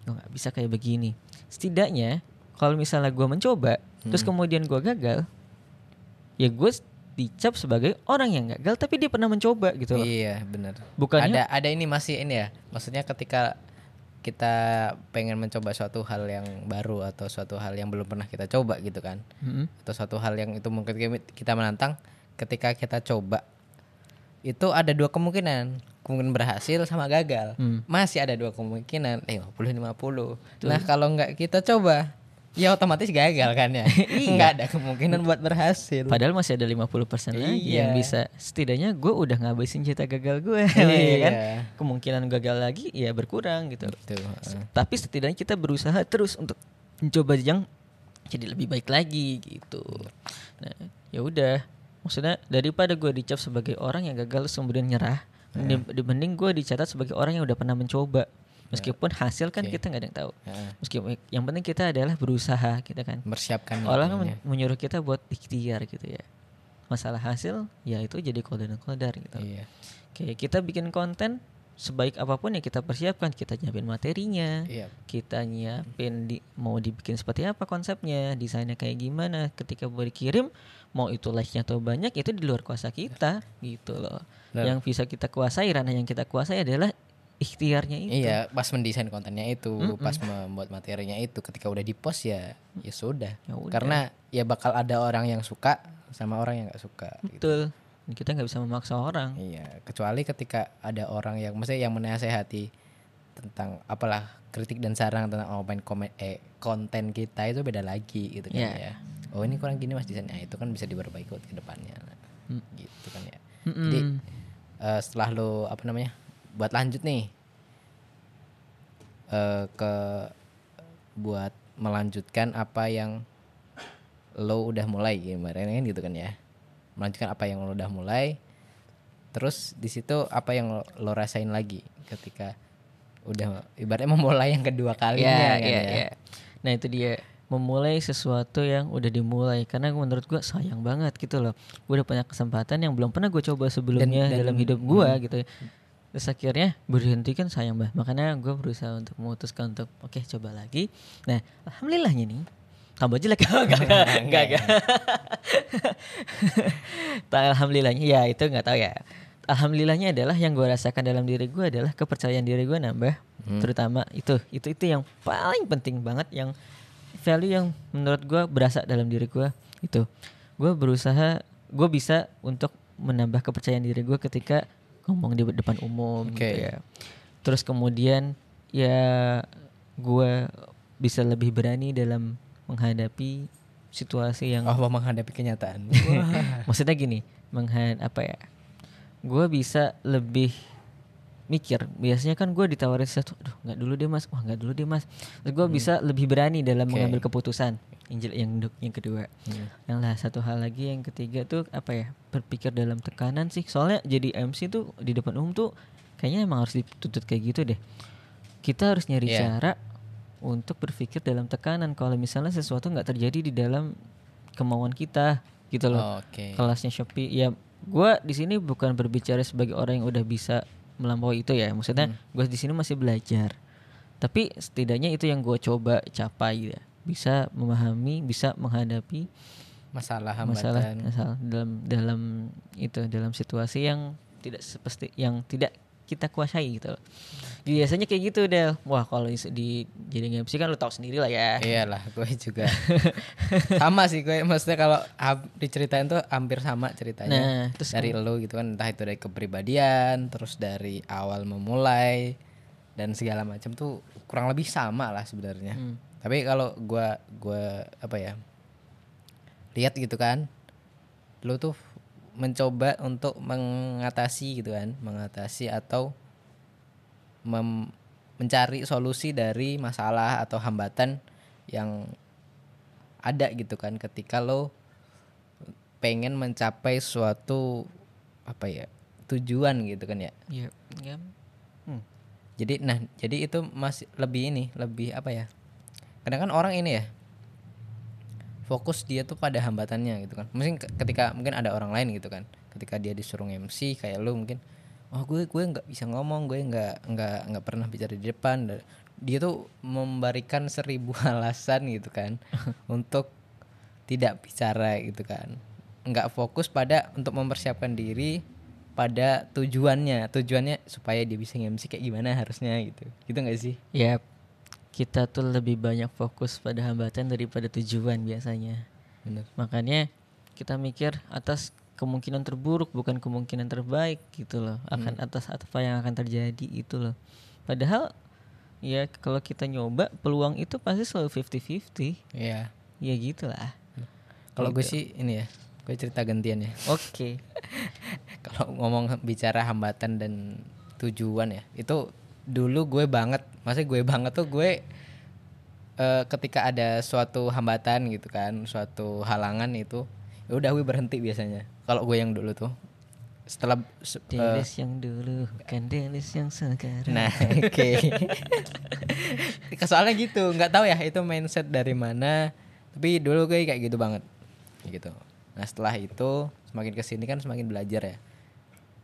gue nggak bisa kayak begini setidaknya kalau misalnya gue mencoba terus Hmm. kemudian gue gagal ya gue dicap sebagai orang yang gagal tapi dia pernah mencoba gitu loh Iya, benar. Bukannya- ada ada ini masih ini ya. Maksudnya ketika kita pengen mencoba suatu hal yang baru atau suatu hal yang belum pernah kita coba gitu kan. Mm-mm. Atau suatu hal yang itu mungkin kita menantang ketika kita coba itu ada dua kemungkinan kemungkinan berhasil sama gagal Hmm. masih ada dua kemungkinan 50 50 nah kalau nggak kita coba ya otomatis gagal kan ya nggak ada kemungkinan buat berhasil Padahal masih ada 50% lagi Iya. yang bisa setidaknya gue udah ngabisin cerita gagal gue Iya. ya kan. Kemungkinan gagal lagi ya berkurang gitu. Heeh. Tapi setidaknya kita berusaha terus untuk mencoba yang jadi lebih baik lagi gitu. Nah, ya udah. Maksudnya daripada gue dicap sebagai orang yang gagal kemudian nyerah, mending, dibanding gue dicatat sebagai orang yang udah pernah mencoba. Meskipun hasil kan Oke. kita nggak ada yang tahu. Heeh. Meskipun yang penting kita adalah berusaha kita kan. mempersiapkan Orang itunya. men- menyuruh kita buat ikhtiar gitu ya. Masalah hasil ya itu jadi kode dan kodar gitu. iya Oke, kita bikin konten sebaik apa pun ya kita persiapkan, kita nyiapin materinya, iya kita nyiapin di, mau dibikin seperti apa konsepnya, desainnya kayak gimana. Ketika mau dikirim, mau itu like-nya atau banyak itu di luar kuasa kita gitu loh. Benar. Yang bisa kita kuasai, ranah yang kita kuasai adalah ikhtiarnya itu. Iya, pas mendesain kontennya itu, Mm-mm. pas membuat materinya itu, ketika udah di post ya, ya sudah. Ya udah. Karena ya bakal ada orang yang suka sama orang yang nggak suka. Gitu. Betul. Dan Kita nggak bisa memaksa orang. Iya, kecuali ketika ada orang yang, maksudnya yang menasehati tentang apalah kritik dan saran tentang oh, komen eh konten kita itu beda lagi gitu kan Iya. ya. Oh ini kurang gini mas desainnya itu kan bisa diperbaiki buat ke depannya. Mm. Gitu kan ya. Mm-mm. Jadi eh, setelah lo apa namanya buat lanjut nih eh, ke buat melanjutkan apa yang lo udah mulai kemarin kan gitu kan ya melanjutkan apa yang lo udah mulai terus di situ apa yang lo, lo rasain lagi ketika udah ibaratnya memulai yang kedua kalinya Iya, kan iya, ya iya. Nah itu dia memulai sesuatu yang udah dimulai karena menurut gua sayang banget gitu loh. Gue udah punya kesempatan yang belum pernah gue coba sebelumnya Dan- dan- dalam hidup gua gitu. ya. Terus akhirnya berhenti kan sayang banget. Makanya gue berusaha untuk memutuskan untuk oke coba lagi. Nah alhamdulillahnya nih tambah jelek enggak enggak enggak enggak. Tak, alhamdulillahnya ya itu nggak tahu ya. Alhamdulillahnya adalah yang gue rasakan dalam diri gue adalah kepercayaan diri gue nambah, terutama itu itu itu yang paling penting banget yang value yang menurut gue berasa dalam diri gue itu. Gue berusaha gue bisa untuk menambah kepercayaan diri gue ketika ngomong di depan umum gitu Oke. ya. Terus kemudian ya gue bisa lebih berani dalam menghadapi situasi yang oh mau menghadapi kenyataan. Maksudnya gini menghad apa ya gue bisa lebih mikir biasanya kan gue ditawarin sesuatu aduh nggak dulu deh mas. Wah nggak dulu deh mas. Terus gue bisa lebih berani dalam Oke. mengambil keputusan jel- yang yang kedua. Hmm. yang lah satu hal lagi yang ketiga tuh apa ya berpikir dalam tekanan sih. Soalnya jadi MC tuh di depan umum tuh kayaknya emang harus dituntut kayak gitu deh. Kita harus nyari Iya. cara untuk berpikir dalam tekanan. Kalau misalnya sesuatu nggak terjadi di dalam kemauan kita gitu loh. Oke. Kelasnya Shopee ya gua di sini bukan berbicara sebagai orang yang udah bisa melampaui itu ya. Maksudnya gua di sini masih belajar. Tapi setidaknya itu yang gua coba capai ya. Bisa memahami bisa menghadapi masalah masalah hambatan masalah dalam dalam itu dalam situasi yang tidak seperti yang tidak kita kuasai gitu loh. Biasanya kayak gitu deh. Wah kalau di jadi MC kan lu tahu sendiri lah ya. Iyalah, gue juga sama sih gue. Maksudnya kalau diceritain tuh hampir sama ceritanya. Nah, terus dari lo gitu kan, entah itu dari kepribadian, terus dari awal memulai dan segala macam tuh kurang lebih sama lah sebenarnya. Hmm. Tapi kalau gua gua apa ya lihat gitu kan, lo tuh mencoba untuk mengatasi gitu kan, mengatasi atau mem- mencari solusi dari masalah atau hambatan yang ada gitu kan ketika lo pengen mencapai suatu apa ya tujuan gitu kan ya Iya. Ya. Hmm. jadi nah jadi itu masih lebih ini lebih apa ya kadang kan orang ini ya fokus dia tuh pada hambatannya gitu kan. Mungkin ke- ketika mungkin ada orang lain gitu kan. Ketika dia disuruh MC kayak lu mungkin oh gue gue nggak bisa ngomong gue nggak nggak nggak pernah bicara di depan. Dia tuh memberikan seribu alasan gitu kan untuk tidak bicara gitu kan. Nggak fokus pada untuk mempersiapkan diri pada tujuannya tujuannya supaya dia bisa MC kayak gimana harusnya gitu. Gitu nggak sih? Ya, kita tuh lebih banyak fokus pada hambatan daripada tujuan biasanya. bener Makanya kita mikir atas kemungkinan terburuk bukan kemungkinan terbaik gitu loh. Akan atas apa yang akan terjadi itu loh. Padahal ya kalau kita nyoba peluang itu pasti selalu 50-50. Iya Ya gitulah. kalau gue sih ini ya gue cerita gantian ya Oke. kalau ngomong bicara hambatan dan tujuan ya itu dulu gue banget maksudnya gue banget tuh gue eh, ketika ada suatu hambatan gitu kan suatu halangan itu ya udah gue berhenti biasanya. Kalau gue yang dulu tuh setelah se- eh, Delis yang dulu bukan Delis yang sekarang. nah oke. Soalnya gitu nggak tahu ya itu mindset dari mana tapi dulu gue kayak gitu banget gitu. Nah setelah itu semakin ke sini kan semakin belajar ya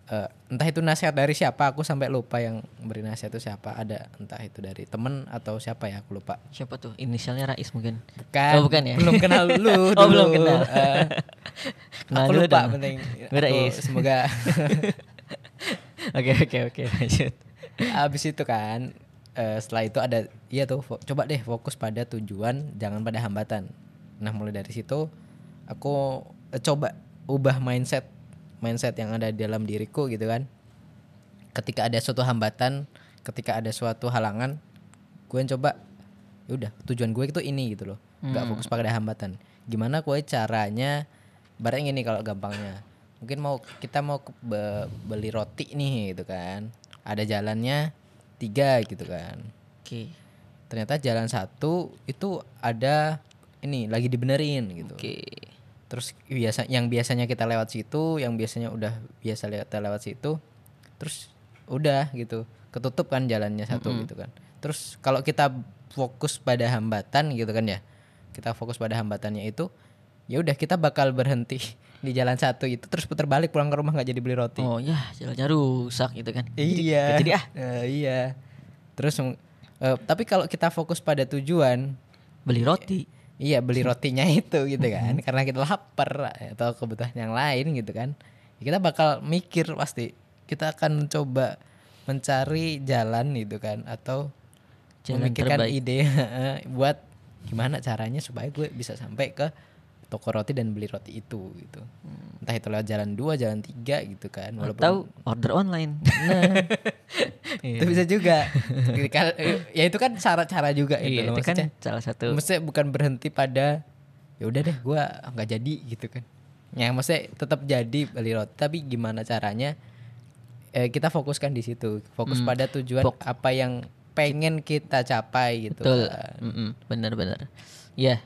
Eh, entah itu nasihat dari siapa aku sampai lupa yang beri nasihat itu siapa ada entah itu dari temen atau siapa ya aku lupa Siapa tuh? Inisialnya Rais mungkin. bukan Oh, bukan ya? belum kenal lu Oh, dulu. belum kenal. Eh, Kenal aku lupa dong. penting Aku Rais. semoga Oke oke oke lanjut. Abis itu kan eh, setelah itu ada iya tuh coba deh fokus pada tujuan jangan pada hambatan. Nah mulai dari situ aku eh, coba ubah mindset mindset yang ada di dalam diriku gitu kan. Ketika ada suatu hambatan, ketika ada suatu halangan, gue coba ya udah tujuan gue itu ini gitu loh. nggak fokus pada hambatan. Gimana gue caranya? Barang ini kalau gampangnya. Mungkin mau kita mau be- beli roti nih gitu kan. Ada jalannya tiga gitu kan. Oke. Ternyata jalan satu itu ada ini lagi dibenerin gitu. Oke. Terus biasa yang biasanya kita lewat situ, yang biasanya udah biasa lewat lewat situ, terus udah gitu ketutup kan jalannya satu gitu kan. Terus kalau kita fokus pada hambatan gitu kan ya, kita fokus pada hambatannya itu, ya udah kita bakal berhenti di jalan satu itu terus putar balik pulang ke rumah nggak jadi beli roti. Oh ya jalannya rusak gitu kan. Iya. Jadi ah Eh, iya. Terus eh, tapi kalau kita fokus pada tujuan, beli roti. Iya beli rotinya itu gitu kan. Karena kita lapar atau kebutuhan yang lain gitu kan. Kita bakal mikir pasti. Kita akan coba mencari jalan gitu kan atau Jalan memikirkan terbaik. ide buat gimana caranya supaya gue bisa sampai ke toko roti dan beli roti itu gitu. Entah itu lewat jalan dua, jalan tiga gitu kan. Walaupun Atau order online. Nah, Iya. itu bisa juga. Ya itu kan cara-cara juga itu Iya loh. itu kan salah satu. maksudnya bukan berhenti pada ya udah deh gua nggak jadi gitu kan. Ya maksudnya tetap jadi beli roti tapi gimana caranya eh, kita fokuskan di situ. Fokus Hmm. pada tujuan Fok- apa yang pengen kita capai gitu. Betul. kan. Mm-mm, Benar-benar. Ya.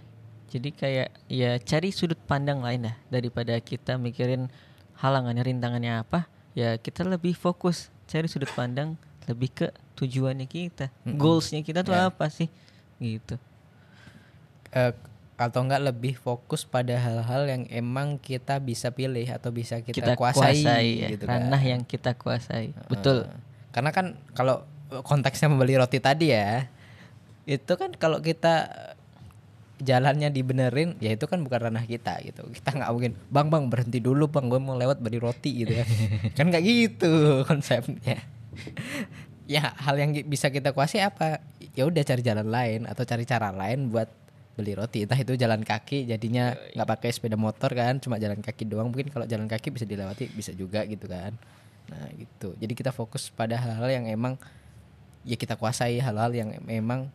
Jadi kayak ya cari sudut pandang lain lah daripada kita mikirin halangannya rintangannya apa. Ya kita lebih fokus cari sudut pandang lebih ke tujuannya kita, goalsnya kita tuh Ya. apa sih, gitu. Eh, atau enggak lebih fokus pada hal-hal yang emang kita bisa pilih atau bisa kita, Kita, kuasai, kuasai, ya, gitu kan. ranah yang kita kuasai, betul. Eh, Karena kan kalau konteksnya membeli roti tadi ya, itu kan kalau kita jalannya dibenerin, ya itu kan bukan ranah kita gitu. Kita nggak mungkin, bang bang berhenti dulu bang, gue mau lewat beli roti gitu ya. kan nggak gitu konsepnya. ya hal yang bisa kita kuasai apa? Ya udah cari jalan lain atau cari cara lain buat beli roti. Entah itu jalan kaki jadinya nggak pakai sepeda motor kan cuma jalan kaki doang. Mungkin kalau jalan kaki bisa dilewati bisa juga gitu kan. Nah gitu. Jadi kita fokus pada hal-hal yang emang ya kita kuasai hal-hal yang memang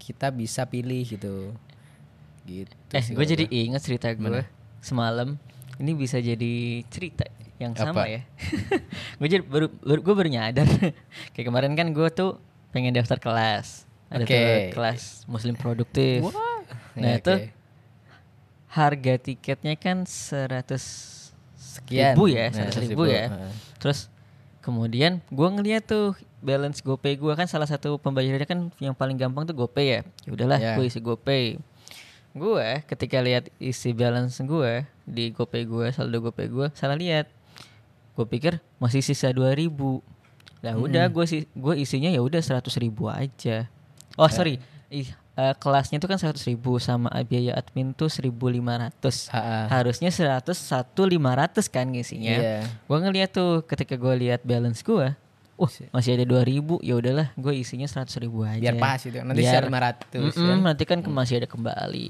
kita bisa pilih gitu gitu Eh, gue jadi gua. ingat cerita gue semalam. Ini bisa jadi cerita yang sama Apa? ya. gue jadi baru, baru gue baru nyadar. Kayak kemarin kan gue tuh pengen daftar kelas. Ada tuh Oke. kelas Muslim produktif. Wah. Nah, itu oke. harga tiketnya kan 100 Sekian. ribu ya, Nah, 100 ribu 100.000, ya. heeh. Terus kemudian gue ngeliat tuh balance GoPay gue kan salah satu pembayarannya kan yang paling gampang tuh GoPay ya. Ya udahlah, Ya. gue isi GoPay. Gue ketika lihat isi balance gue di GoPay gue, saldo GoPay gue, salah lihat. Gue pikir masih sisa 2000 Lah udah gue si gue isinya ya udah 100 ribu aja. Oh sorry, ih eh, kelasnya tuh kan 100 ribu sama biaya admin tuh 1500 Ha-ha. Harusnya 100 satu 500 kan ngisinya. Iya. Gue ngeliat tuh ketika gue lihat balance gue, wah masih ada 2000 ya udahlah gue isinya 100 ribu aja. biar pas itu nanti Biar- sisa 500 Mm-mm, kan. nanti kan ke- masih ada kembali.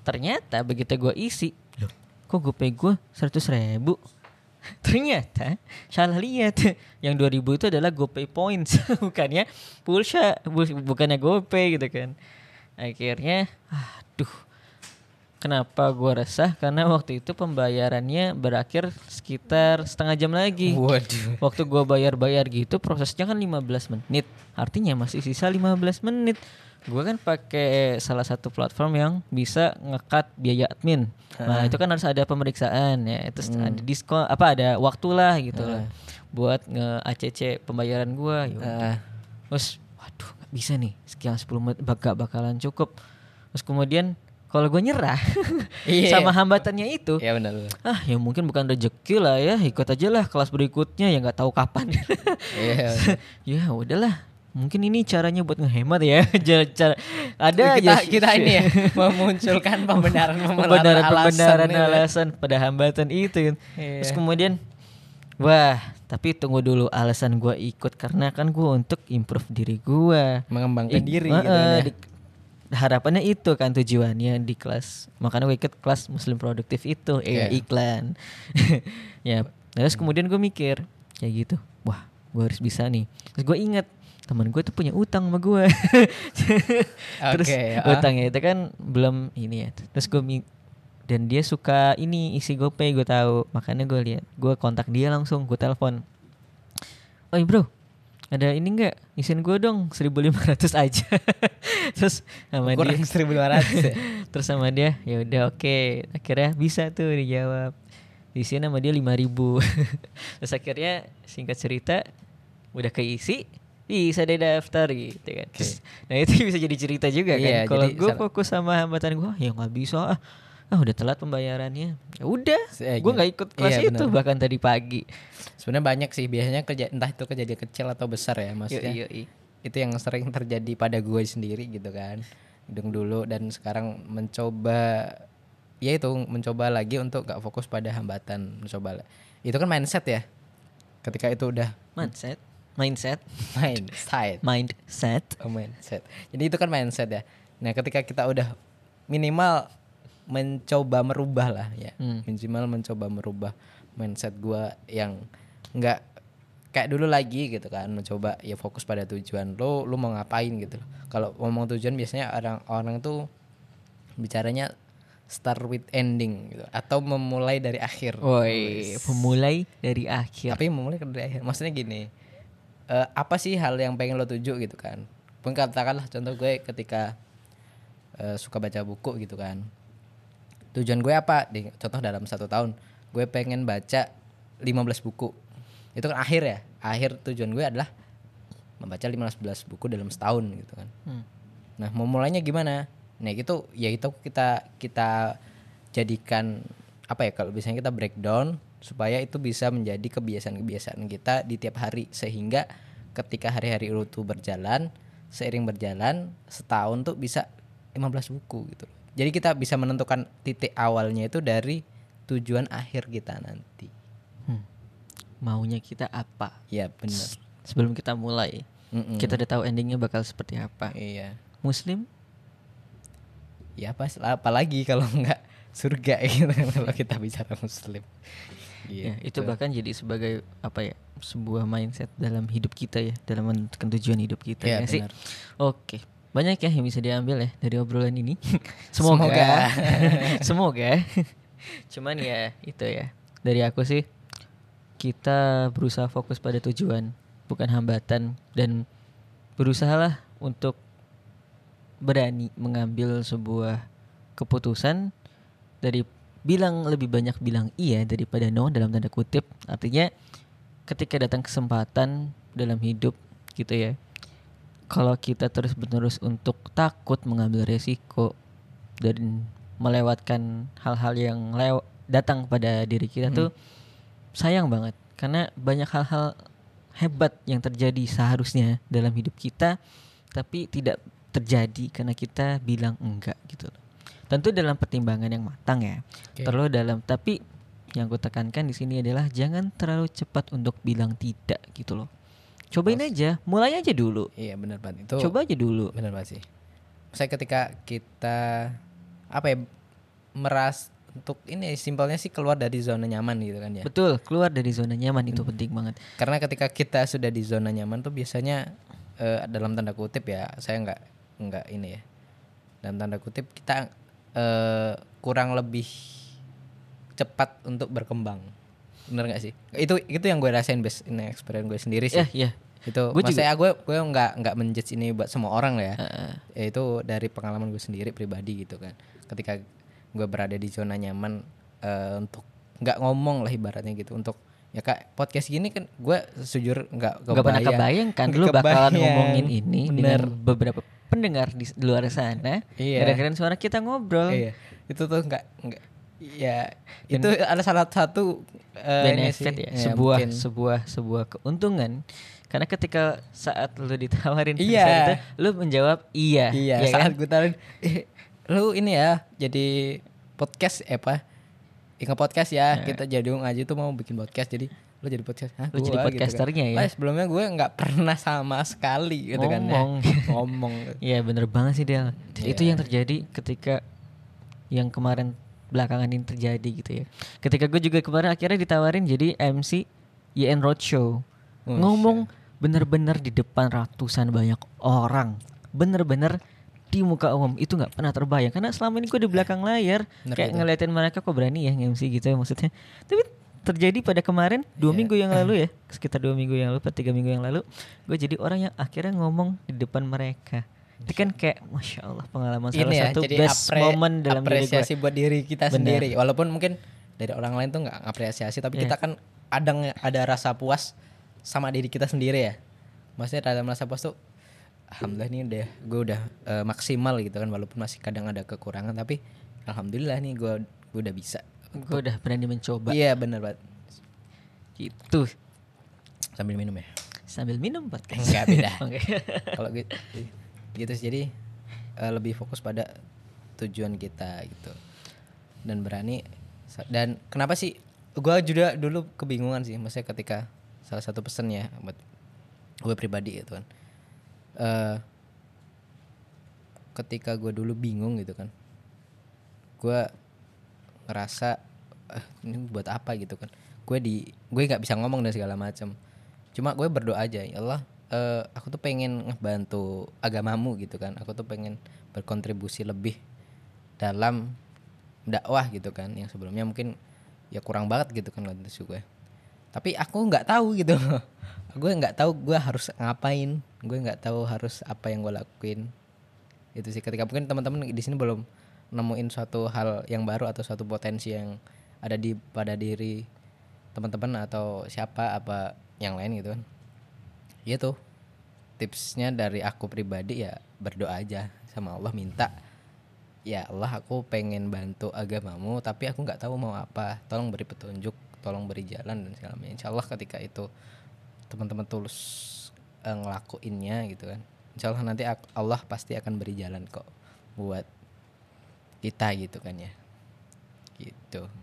Ternyata begitu gue isi, loh, kok GoPay gue 100 ribu? Ternyata salah lihat yang 2000 itu adalah GoPay points bukannya pulsa bu- bukannya GoPay gitu kan. Akhirnya aduh Kenapa gua resah? Karena waktu itu pembayarannya berakhir sekitar setengah jam lagi. Waduh. Waktu gua bayar-bayar gitu prosesnya kan 15 menit. Artinya masih sisa 15 menit. Gua kan pakai salah satu platform yang bisa ngekat biaya admin. Nah, itu kan harus ada pemeriksaan ya. Terus ada diskon apa ada waktu lah gitu lah. Buat nge-ACC pembayaran gua. Ya. Ah. Terus waduh nggak bisa nih sekian 10 menit bak- gak bakalan cukup. Terus kemudian kalau gue nyerah Iya. sama hambatannya itu, Ya benar. ah ya mungkin bukan rezeki lah ya ikut aja lah kelas berikutnya ya nggak tahu kapan. Iya. ya udahlah mungkin ini caranya buat ngehemat ya. Cara, ada kita aja kita ini ya memunculkan pembenaran pembenaran pembenaran alasan, alasan pada hambatan itu. Iya. Terus kemudian wah tapi tunggu dulu alasan gua ikut karena kan gua untuk improve diri gua mengembangkan diri Heeh, gitu ya. Harapannya itu kan tujuannya di kelas. Makanya ikut kelas muslim produktif itu eh Iya. iklan. Ya terus kemudian gue mikir kayak gitu wah gue harus bisa nih. Terus gue inget teman gue tuh punya utang sama gue terus Oke, ya. utangnya itu kan belum ini ya. Terus gue dan dia suka ini isi GoPay gue tahu. Makanya gue lihat gue kontak dia langsung gue telepon. Oh bro ada ini enggak isin gue dong 1500 aja. Terus sama kurang dia. 1500 ya. terus sama dia ya udah oke. Akhirnya bisa tuh dijawab. Di sini sama dia 5000 terus akhirnya singkat cerita udah keisi bisa deh daftar gitu kan. Terus, nah itu bisa jadi cerita juga kan. Iya, kalau gue fokus sama hambatan gue ya nggak bisa ah ah udah telat pembayarannya ya udah Eh, gue gitu. nggak ikut kelas Iya, itu benar. bahkan tadi pagi Sebenarnya banyak sih biasanya kerja entah itu kejadian kecil atau besar ya maksudnya. Yoi, yoi. Itu yang sering terjadi pada gue sendiri gitu kan. Dulu dan sekarang mencoba ya itu mencoba lagi untuk gak fokus pada hambatan mencoba itu kan mindset ya ketika itu udah mindset mindset mindset mindset Oh, mindset. Jadi itu kan mindset ya. Nah, ketika kita udah minimal mencoba merubah lah ya. Hmm. Minimal mencoba merubah mindset gua yang nggak kayak dulu lagi gitu kan, mencoba ya fokus pada tujuan lo, lu mau ngapain gitu. loh. Kalau ngomong tujuan biasanya orang orang tuh bicaranya start with ending gitu atau memulai dari akhir. Woi, pemulai dari akhir. Tapi memulai dari akhir. Maksudnya gini, eh, apa sih hal yang pengen lo tuju gitu kan? Pun katakanlah contoh gue ketika eh, suka baca buku gitu kan. Tujuan gue apa? Di, contoh dalam satu tahun, gue pengen baca 15 buku. Itu kan akhir ya. Akhir tujuan gue adalah membaca 15 buku dalam setahun gitu kan. Hmm. Nah, memulainya gimana? Nah, itu ya itu kita kita jadikan apa ya kalau biasanya kita breakdown supaya itu bisa menjadi kebiasaan-kebiasaan kita di tiap hari sehingga ketika hari-hari itu berjalan seiring berjalan setahun tuh bisa 15 buku gitu. Jadi kita bisa menentukan titik awalnya itu dari tujuan akhir kita nanti. Hmm. Maunya kita apa? Ya benar. sebelum kita mulai. Mm-mm. Kita udah tahu endingnya bakal seperti apa. iya Muslim ya apa apalagi kalau nggak surga gitu kalau kita bicara muslim Ya, itu bahkan jadi sebagai apa ya sebuah mindset dalam hidup kita ya dalam menentukan tujuan hidup kita Iya, ya sih. benar. Oke, banyak ya yang bisa diambil ya dari obrolan ini. Semoga, Semoga. semoga. Cuman ya itu ya dari aku sih kita berusaha fokus pada tujuan bukan hambatan dan berusahalah untuk berani mengambil sebuah keputusan dari bilang lebih banyak bilang iya daripada no dalam tanda kutip artinya ketika datang kesempatan dalam hidup gitu ya kalau kita terus menerus untuk takut mengambil resiko dan melewatkan hal-hal yang lew- datang pada diri kita tuh sayang banget karena banyak hal-hal hebat yang terjadi seharusnya dalam hidup kita tapi tidak terjadi karena kita bilang enggak gitu loh. Tentu dalam pertimbangan yang matang ya. Oke. Terlalu dalam tapi yang ku tekankan di sini adalah jangan terlalu cepat untuk bilang tidak gitu loh. Cobain aja, mulai aja dulu. iya benar banget. Itu Coba aja dulu. benar banget sih. Saya ketika kita apa ya meras untuk ini simpelnya sih keluar dari zona nyaman gitu kan ya. Betul, keluar dari zona nyaman itu penting banget. karena ketika kita sudah di zona nyaman tuh biasanya eh, dalam tanda kutip ya saya nggak nggak ini ya. Dalam tanda kutip kita eh, kurang lebih cepat untuk berkembang bener nggak sih itu itu yang gue rasain best ini experience gue sendiri sih Ya, ya. itu Gue maksudnya gue gue nggak nggak menjudge ini buat semua orang lah ya Heeh. Ya, itu dari pengalaman gue sendiri pribadi gitu kan ketika gue berada di zona nyaman eh, untuk nggak ngomong lah ibaratnya gitu untuk ya kak podcast gini kan gue sejujur nggak Gak pernah kebayang kan lu Nggak bakalan ngomongin ini Bener. dengan beberapa pendengar di luar sana. Iya. Gara-gara suara kita ngobrol. iya itu tuh nggak nggak ya itu ada salah satu ini benefit ya, Ya, sebuah mungkin. sebuah sebuah keuntungan karena ketika saat lu ditawarin Iya. itu lu menjawab iya iya ya saat kan? gue taruh eh, lu ini ya jadi podcast eh, apa Ingat podcast ya, kita jadi ngaji tuh mau bikin podcast jadi lu jadi podcast Hah, Lu jadi gua gitu kan. podcasternya ya? Padahal sebelumnya gue nggak pernah sama sekali gitu kan Ngomong. ya. ngomong Iya bener banget sih Del Dan Itu Iya. yang terjadi ketika Yang kemarin belakangan ini terjadi gitu ya. Ketika gue juga kemarin akhirnya ditawarin jadi MC YN Roadshow. Oh, Ngomong bener-bener di depan ratusan banyak orang. Bener-bener di muka umum. Itu nggak pernah terbayang. Karena selama ini gue di belakang layar Bener kayak itu. ngeliatin mereka kok berani ya MC gitu ya maksudnya. Tapi terjadi pada kemarin dua Iya. minggu yang lalu ya. Sekitar dua minggu yang lalu atau tiga minggu yang lalu gue jadi orang yang akhirnya ngomong di depan mereka itu kan kayak masya Allah pengalaman salah ini ya satu jadi best apre- moment dalam diri gue apresiasi buat diri kita Benar. sendiri. Walaupun mungkin dari orang lain tuh nggak apresiasi tapi Iya. kita kan ada ada rasa puas sama diri kita sendiri ya. Maksudnya dalam rasa puas tuh alhamdulillah nih udah gue udah eh, maksimal gitu kan. Walaupun masih kadang ada kekurangan tapi alhamdulillah nih gue gue udah bisa. Gue udah berani mencoba. Iya bener banget. Gitu. Sambil minum ya? Sambil minum podcast. Enggak, beda. Kalau gitu gitu sih. Jadi eh, lebih fokus pada tujuan kita gitu. Dan berani dan kenapa sih gua juga dulu kebingungan sih maksudnya ketika salah satu pesan ya buat gue pribadi gitu kan. Eh ketika gue dulu bingung gitu kan gua ngerasa eh, ini buat apa? gitu kan. Gue di gue nggak bisa ngomong dan segala macam cuma gue berdoa aja ya Allah eh, aku tuh pengen ngebantu agamamu gitu kan. Aku tuh pengen berkontribusi lebih dalam dakwah gitu kan. Yang sebelumnya mungkin ya kurang banget gitu kan kontribusi gue. Tapi aku nggak tahu gitu. Gue nggak tahu gue harus ngapain. Gue nggak tahu harus apa yang gue lakuin. Itu sih ketika mungkin teman-teman di sini belum nemuin suatu hal yang baru atau suatu potensi yang ada di pada diri teman-teman atau siapa apa yang lain gitu kan ya tuh. Tipsnya dari aku pribadi ya berdoa aja sama Allah minta ya Allah aku pengen bantu agamamu tapi aku nggak tahu mau apa. Tolong beri petunjuk tolong beri jalan dan segala macam. Insya Allah ketika itu teman-teman tulus eh, ngelakuinnya gitu kan. Insya Allah nanti Allah pasti akan beri jalan kok buat kita gitu kan ya. Gitu